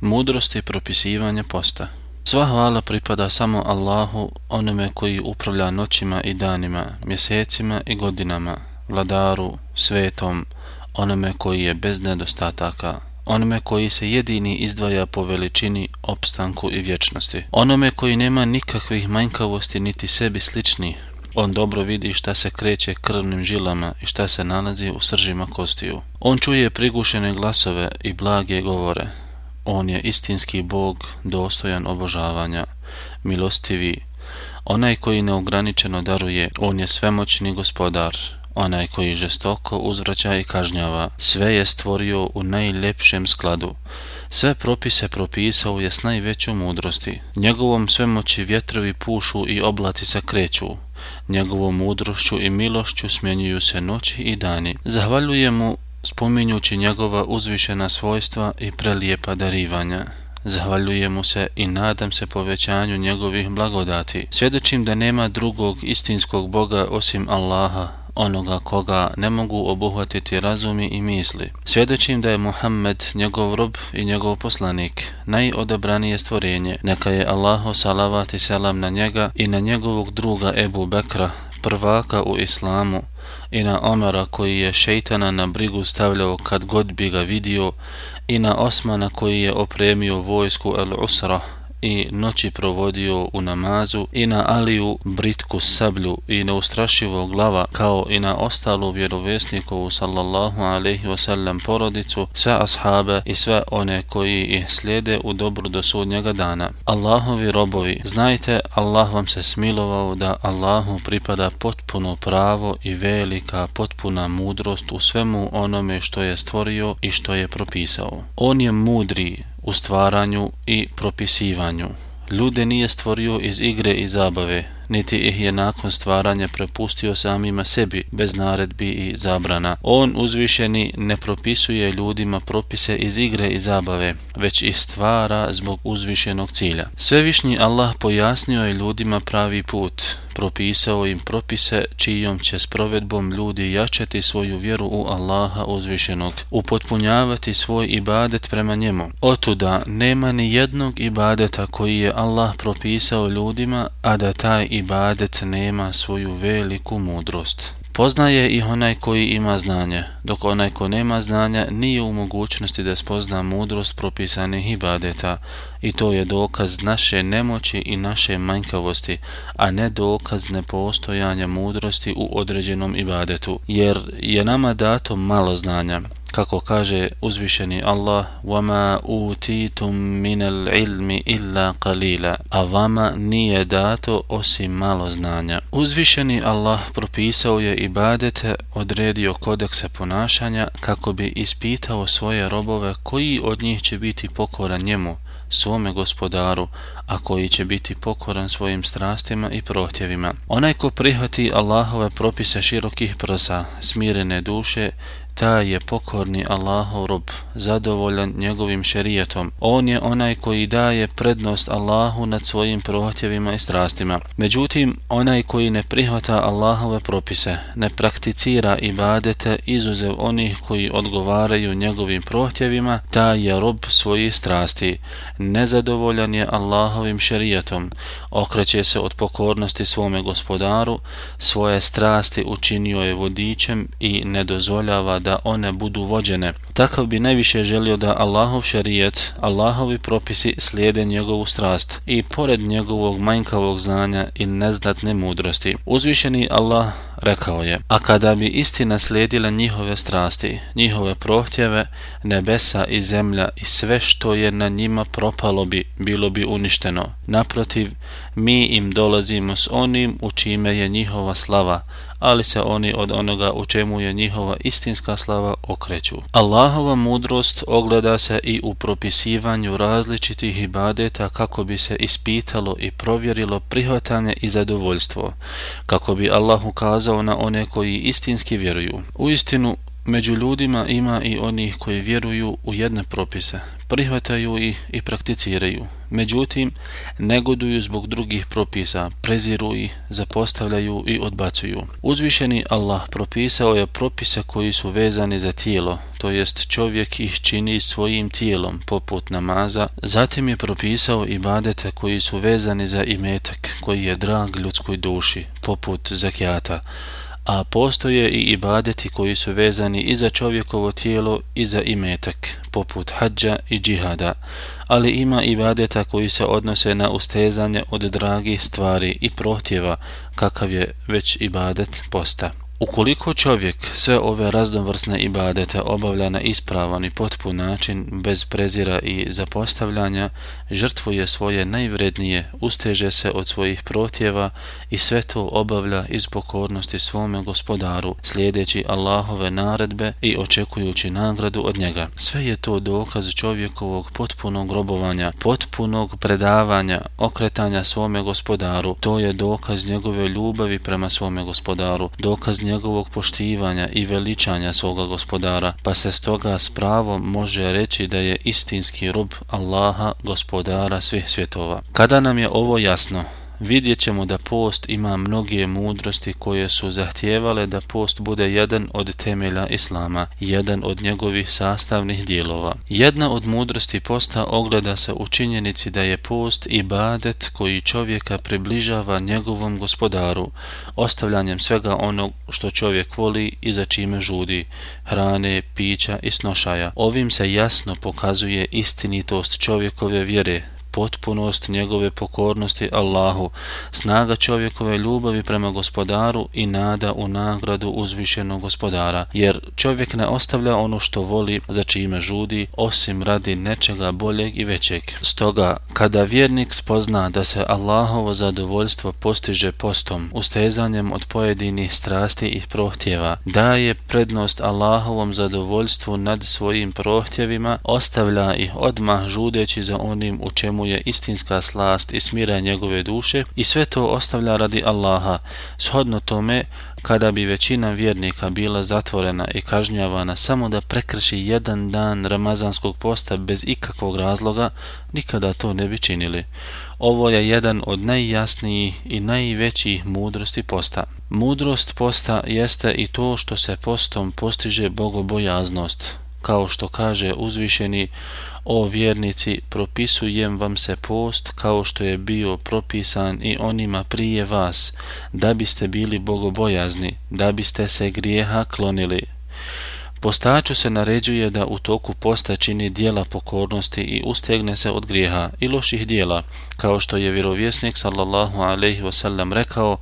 mudrosti propisivanja posta Sva hvala pripada samo Allahu, onome koji upravlja noćima i danima, mjesecima i godinama, vladaru, svetom, onome koji je bez nedostataka, onome koji se jedini izdvaja po veličini, opstanku i vječnosti, onome koji nema nikakvih manjkavosti niti sebi slični, On dobro vidi šta se kreće krvnim žilama i šta se nalazi u sržima kostiju. On čuje prigušene glasove i blage govore. On je istinski Bog, dostojan obožavanja, milostivi, onaj koji neograničeno daruje, on je svemoćni gospodar, onaj koji žestoko uzvraća i kažnjava, sve je stvorio u najljepšem skladu, sve propise propisao je s najvećom mudrosti, njegovom svemoći vjetrovi pušu i oblaci se kreću, njegovom mudrošću i milošću smjenjuju se noći i dani. Zahvaljuje mu spominjući njegova uzvišena svojstva i prelijepa darivanja. Zahvaljujem mu se i nadam se povećanju njegovih blagodati. Svjedočim da nema drugog istinskog Boga osim Allaha, onoga koga ne mogu obuhvatiti razumi i misli. Svjedočim da je Muhammed njegov rob i njegov poslanik, najodabranije stvorenje. Neka je Allahu salavat i selam na njega i na njegovog druga Ebu Bekra, prvaka u islamu, i na Omara koji je šeitana na brigu stavljao kad god bi ga vidio, i na Osmana koji je opremio vojsku El Usra, i noći provodio u namazu i na Aliju britku sablju i neustrašivo glava kao i na ostalu vjerovesnikovu sallallahu alaihi wasallam porodicu sve ashabe i sve one koji ih slijede u dobru do sudnjega dana. Allahovi robovi, znajte Allah vam se smilovao da Allahu pripada potpuno pravo i velika potpuna mudrost u svemu onome što je stvorio i što je propisao. On je mudri, u stvaranju i propisivanju. Ljude nije stvorio iz igre i zabave, niti ih je nakon stvaranja prepustio samima sebi, bez naredbi i zabrana. On uzvišeni ne propisuje ljudima propise iz igre i zabave, već ih stvara zbog uzvišenog cilja. Svevišnji Allah pojasnio je ljudima pravi put, propisao im propise čijom će s provedbom ljudi jačati svoju vjeru u Allaha uzvišenog, upotpunjavati svoj ibadet prema njemu. Otuda nema ni jednog ibadeta koji je Allah propisao ljudima, a da taj ibadet nema svoju veliku mudrost. Poznaje ih onaj koji ima znanje, dok onaj ko nema znanja nije u mogućnosti da spozna mudrost propisanih ibadeta i to je dokaz naše nemoći i naše manjkavosti, a ne dokaz nepostojanja mudrosti u određenom ibadetu, jer je nama dato malo znanja, kako kaže uzvišeni Allah وَمَا أُوتِيتُم مِنَ الْعِلْمِ إِلَّا قَلِيلًا a vama nije dato osim malo znanja. Uzvišeni Allah propisao je ibadete, odredio kodekse ponašanja kako bi ispitao svoje robove koji od njih će biti pokoran njemu, svome gospodaru, a koji će biti pokoran svojim strastima i prohtjevima. Onaj ko prihvati Allahove propise širokih prsa, smirene duše, taj je pokorni Allahov rob, zadovoljan njegovim šerijetom. On je onaj koji daje prednost Allahu nad svojim prohtjevima i strastima. Međutim, onaj koji ne prihvata Allahove propise, ne prakticira ibadete izuzev onih koji odgovaraju njegovim prohtjevima, taj je rob svojih strasti. Nezadovoljan je Allahovim šerijetom. Okreće se od pokornosti svome gospodaru, svoje strasti učinio je vodičem i ne dozvoljava da one budu vođene. Takav bi najviše želio da Allahov šarijet, Allahovi propisi slijede njegovu strast i pored njegovog manjkavog znanja i neznatne mudrosti. Uzvišeni Allah rekao je, a kada bi istina slijedila njihove strasti, njihove prohtjeve, nebesa i zemlja i sve što je na njima propalo bi, bilo bi uništeno. Naprotiv, mi im dolazimo s onim u čime je njihova slava, ali se oni od onoga u čemu je njihova istinska slava okreću. Allahova mudrost ogleda se i u propisivanju različitih ibadeta kako bi se ispitalo i provjerilo prihvatanje i zadovoljstvo, kako bi Allah ukazao na one koji istinski vjeruju. U istinu, među ljudima ima i onih koji vjeruju u jedne propise, prihvataju i, i prakticiraju. Međutim, negoduju zbog drugih propisa, preziru i zapostavljaju i odbacuju. Uzvišeni Allah propisao je propise koji su vezani za tijelo, to jest čovjek ih čini svojim tijelom, poput namaza. Zatim je propisao ibadete koji su vezani za imetak, koji je drag ljudskoj duši, poput zakijata a postoje i ibadeti koji su vezani i za čovjekovo tijelo i za imetak, poput hađa i džihada, ali ima ibadeta koji se odnose na ustezanje od dragih stvari i prohtjeva, kakav je već ibadet posta. Ukoliko čovjek sve ove raznovrsne ibadete obavlja na ispravan i potpun način, bez prezira i zapostavljanja, žrtvuje svoje najvrednije, usteže se od svojih protjeva i sve to obavlja iz pokornosti svome gospodaru, slijedeći Allahove naredbe i očekujući nagradu od njega. Sve je to dokaz čovjekovog potpunog robovanja, potpunog predavanja, okretanja svome gospodaru. To je dokaz njegove ljubavi prema svome gospodaru, dokaz njegovog poštivanja i veličanja svoga gospodara, pa se stoga s pravom može reći da je istinski rob Allaha, gospodara svih svjetova. Kada nam je ovo jasno, vidjet ćemo da post ima mnoge mudrosti koje su zahtijevale da post bude jedan od temelja Islama, jedan od njegovih sastavnih dijelova. Jedna od mudrosti posta ogleda se u činjenici da je post i badet koji čovjeka približava njegovom gospodaru, ostavljanjem svega onog što čovjek voli i za čime žudi, hrane, pića i snošaja. Ovim se jasno pokazuje istinitost čovjekove vjere, potpunost njegove pokornosti Allahu, snaga čovjekove ljubavi prema gospodaru i nada u nagradu uzvišenog gospodara, jer čovjek ne ostavlja ono što voli za čime žudi, osim radi nečega boljeg i većeg. Stoga, kada vjernik spozna da se Allahovo zadovoljstvo postiže postom, ustezanjem od pojedinih strasti i prohtjeva, daje prednost Allahovom zadovoljstvu nad svojim prohtjevima, ostavlja ih odmah žudeći za onim u čemu mu je istinska slast i smira njegove duše i sve to ostavlja radi Allaha. Shodno tome, kada bi većina vjernika bila zatvorena i kažnjavana samo da prekrši jedan dan Ramazanskog posta bez ikakvog razloga, nikada to ne bi činili. Ovo je jedan od najjasnijih i najvećih mudrosti posta. Mudrost posta jeste i to što se postom postiže bogobojaznost, kao što kaže uzvišeni O vjernici, propisujem vam se post kao što je bio propisan i onima prije vas, da biste bili bogobojazni, da biste se grijeha klonili. Postaču se naređuje da u toku posta čini dijela pokornosti i ustegne se od grijeha i loših dijela, kao što je vjerovjesnik sallallahu alaihi wasallam rekao,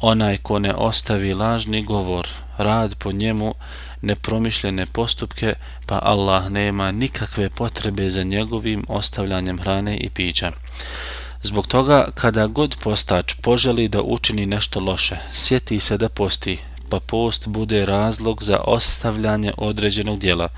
onaj ko ne ostavi lažni govor, rad po njemu, nepromišljene postupke, pa Allah nema nikakve potrebe za njegovim ostavljanjem hrane i pića. Zbog toga, kada god postač poželi da učini nešto loše, sjeti se da posti, pa post bude razlog za ostavljanje određenog dijela.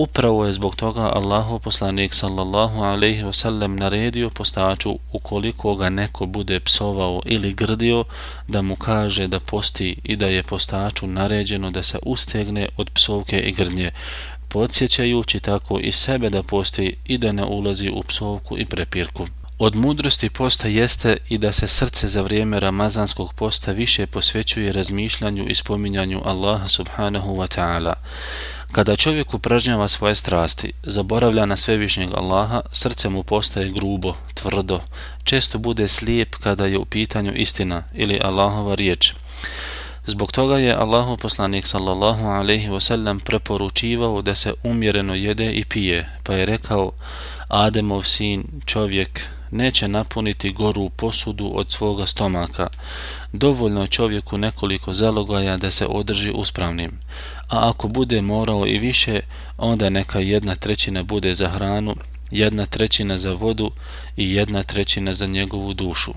Upravo je zbog toga Allahu poslanik sallallahu alaihi ve sellem naredio postaču ukoliko ga neko bude psovao ili grdio da mu kaže da posti i da je postaču naređeno da se ustegne od psovke i grdnje podsjećajući tako i sebe da posti i da ne ulazi u psovku i prepirku. Od mudrosti posta jeste i da se srce za vrijeme ramazanskog posta više posvećuje razmišljanju i spominjanju Allaha subhanahu wa ta'ala. Kada čovjek upražnjava svoje strasti, zaboravlja na svevišnjeg Allaha, srce mu postaje grubo, tvrdo, često bude slijep kada je u pitanju istina ili Allahova riječ. Zbog toga je Allahu poslanik sallallahu alaihi wasallam preporučivao da se umjereno jede i pije, pa je rekao Ademov sin, čovjek, neće napuniti goru posudu od svoga stomaka. Dovoljno je čovjeku nekoliko zalogaja da se održi uspravnim. A ako bude morao i više, onda neka jedna trećina bude za hranu, jedna trećina za vodu i jedna trećina za njegovu dušu.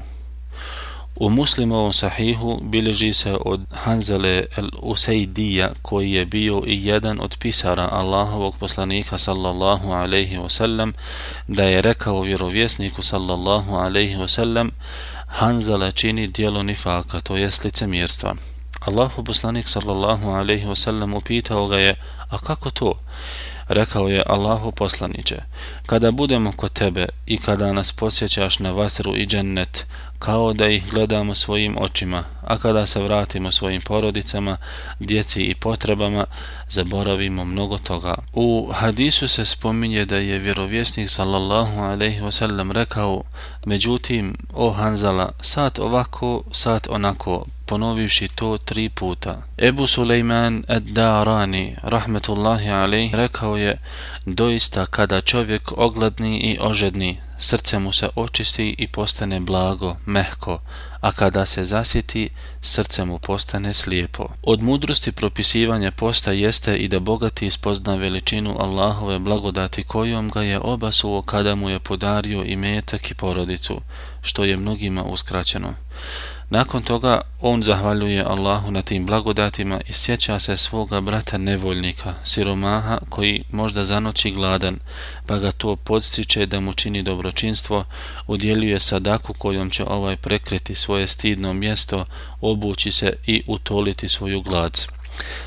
U muslimovom sahihu bilježi se od Hanzale el-Usaidija koji je bio i jedan od pisara Allahovog poslanika sallallahu alaihi wasallam da je rekao vjerovjesniku sallallahu alaihi wasallam Hanzala čini dijelo nifaka, to jest licemjerstva. Allahu poslanik sallallahu alaihi wasallam upitao ga je, a kako to? Rekao je Allahu poslaniće, kada budemo kod tebe i kada nas podsjećaš na vatru i džennet, kao da ih gledamo svojim očima, a kada se vratimo svojim porodicama, djeci i potrebama, zaboravimo mnogo toga. U hadisu se spominje da je vjerovjesnik sallallahu alaihi wasallam rekao, međutim, o Hanzala, sat ovako, sat onako, ponovivši to tri puta. Ebu Sulejman ad-Darani, rahmetullahi alaih, rekao je, doista kada čovjek ogladni i ožedni, srce mu se očisti i postane blago, mehko, a kada se zasjeti, srce mu postane slijepo. Od mudrosti propisivanja posta jeste i da bogati spozna veličinu Allahove blagodati kojom ga je obasuo kada mu je podario i metak i porodicu, što je mnogima uskraćeno. Nakon toga on zahvaljuje Allahu na tim blagodatima i sjeća se svoga brata nevoljnika, siromaha koji možda zanoći gladan, pa ga to podstiče da mu čini dobročinstvo, udjeljuje sadaku kojom će ovaj prekriti svoje stidno mjesto, obući se i utoliti svoju glad.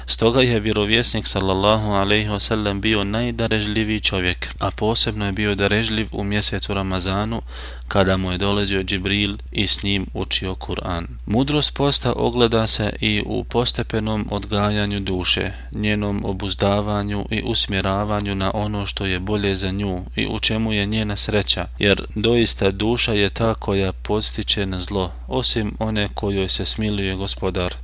Stoga je vjerovjesnik sallallahu alejhi ve sellem bio najdarežljiviji čovjek, a posebno je bio darežljiv u mjesecu Ramazanu kada mu je dolazio Džibril i s njim učio Kur'an. Mudrost posta ogleda se i u postepenom odgajanju duše, njenom obuzdavanju i usmjeravanju na ono što je bolje za nju i u čemu je njena sreća, jer doista duša je ta koja podstiče na zlo, osim one kojoj se smiluje gospodar.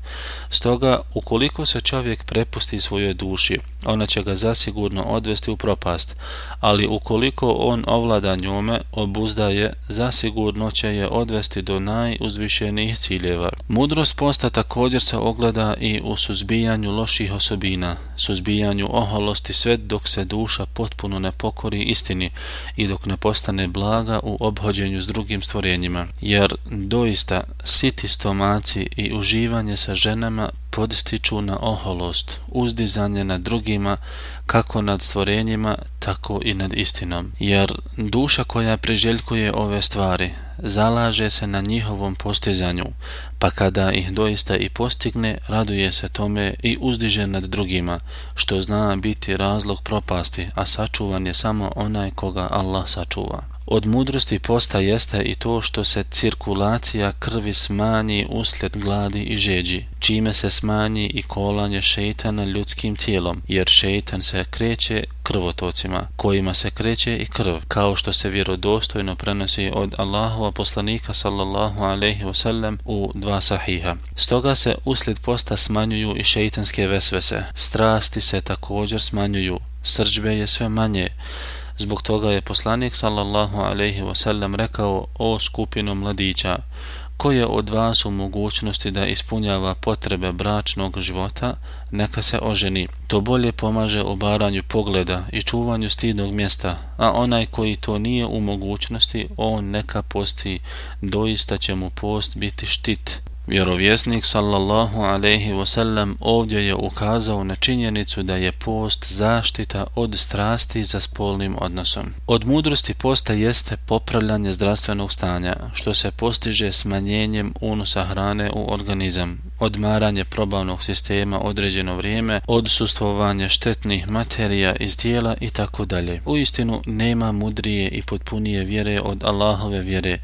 Stoga, ukoliko se čovjek prepusti svojoj duši, ona će ga zasigurno odvesti u propast, ali ukoliko on ovlada njome, obuzda je, zasigurno će je odvesti do najuzvišenijih ciljeva. Mudrost posta također se ogleda i u suzbijanju loših osobina, suzbijanju oholosti sve dok se duša potpuno ne pokori istini i dok ne postane blaga u obhođenju s drugim stvorenjima, jer doista siti stomaci i uživanje sa ženama podstiču na oholost, uzdizanje nad drugima, kako nad stvorenjima, tako i nad istinom. Jer duša koja priželjkuje ove stvari, zalaže se na njihovom postizanju, pa kada ih doista i postigne, raduje se tome i uzdiže nad drugima, što zna biti razlog propasti, a sačuvan je samo onaj koga Allah sačuva. Od mudrosti posta jeste i to što se cirkulacija krvi smanji uslijed gladi i žeđi, čime se smanji i kolanje šeitana ljudskim tijelom, jer šeitan se kreće krvotocima, kojima se kreće i krv, kao što se vjerodostojno prenosi od Allahova poslanika sallallahu alaihi wasallam u dva sahiha. Stoga se uslijed posta smanjuju i šeitanske vesvese, strasti se također smanjuju, srđbe je sve manje, Zbog toga je poslanik sallallahu alejhi ve sellem rekao o skupinu mladića ko je od vas u mogućnosti da ispunjava potrebe bračnog života, neka se oženi. To bolje pomaže obaranju pogleda i čuvanju stidnog mjesta, a onaj koji to nije u mogućnosti, on neka posti, doista će mu post biti štit. Vjerovjesnik sallallahu alejhi ve sellem ovdje je ukazao na činjenicu da je post zaštita od strasti za spolnim odnosom. Od mudrosti posta jeste popravljanje zdravstvenog stanja, što se postiže smanjenjem unosa hrane u organizam, odmaranje probavnog sistema određeno vrijeme, odsustvovanje štetnih materija iz tijela i tako dalje. U istinu nema mudrije i potpunije vjere od Allahove vjere,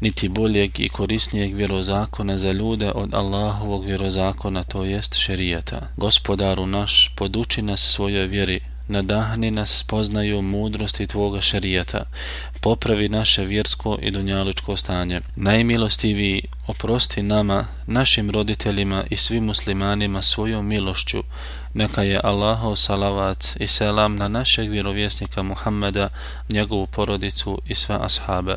niti boljeg i korisnijeg vjerozakona za ljude od Allahovog vjerozakona, to jest šerijata. Gospodaru naš, poduči nas svojoj vjeri, nadahni nas spoznaju mudrosti Tvoga šerijata, popravi naše vjersko i dunjaličko stanje. Najmilostiviji oprosti nama, našim roditeljima i svim muslimanima svojom milošću, neka je Allahov salavat i selam na našeg vjerovjesnika Muhammeda, njegovu porodicu i sve ashabe.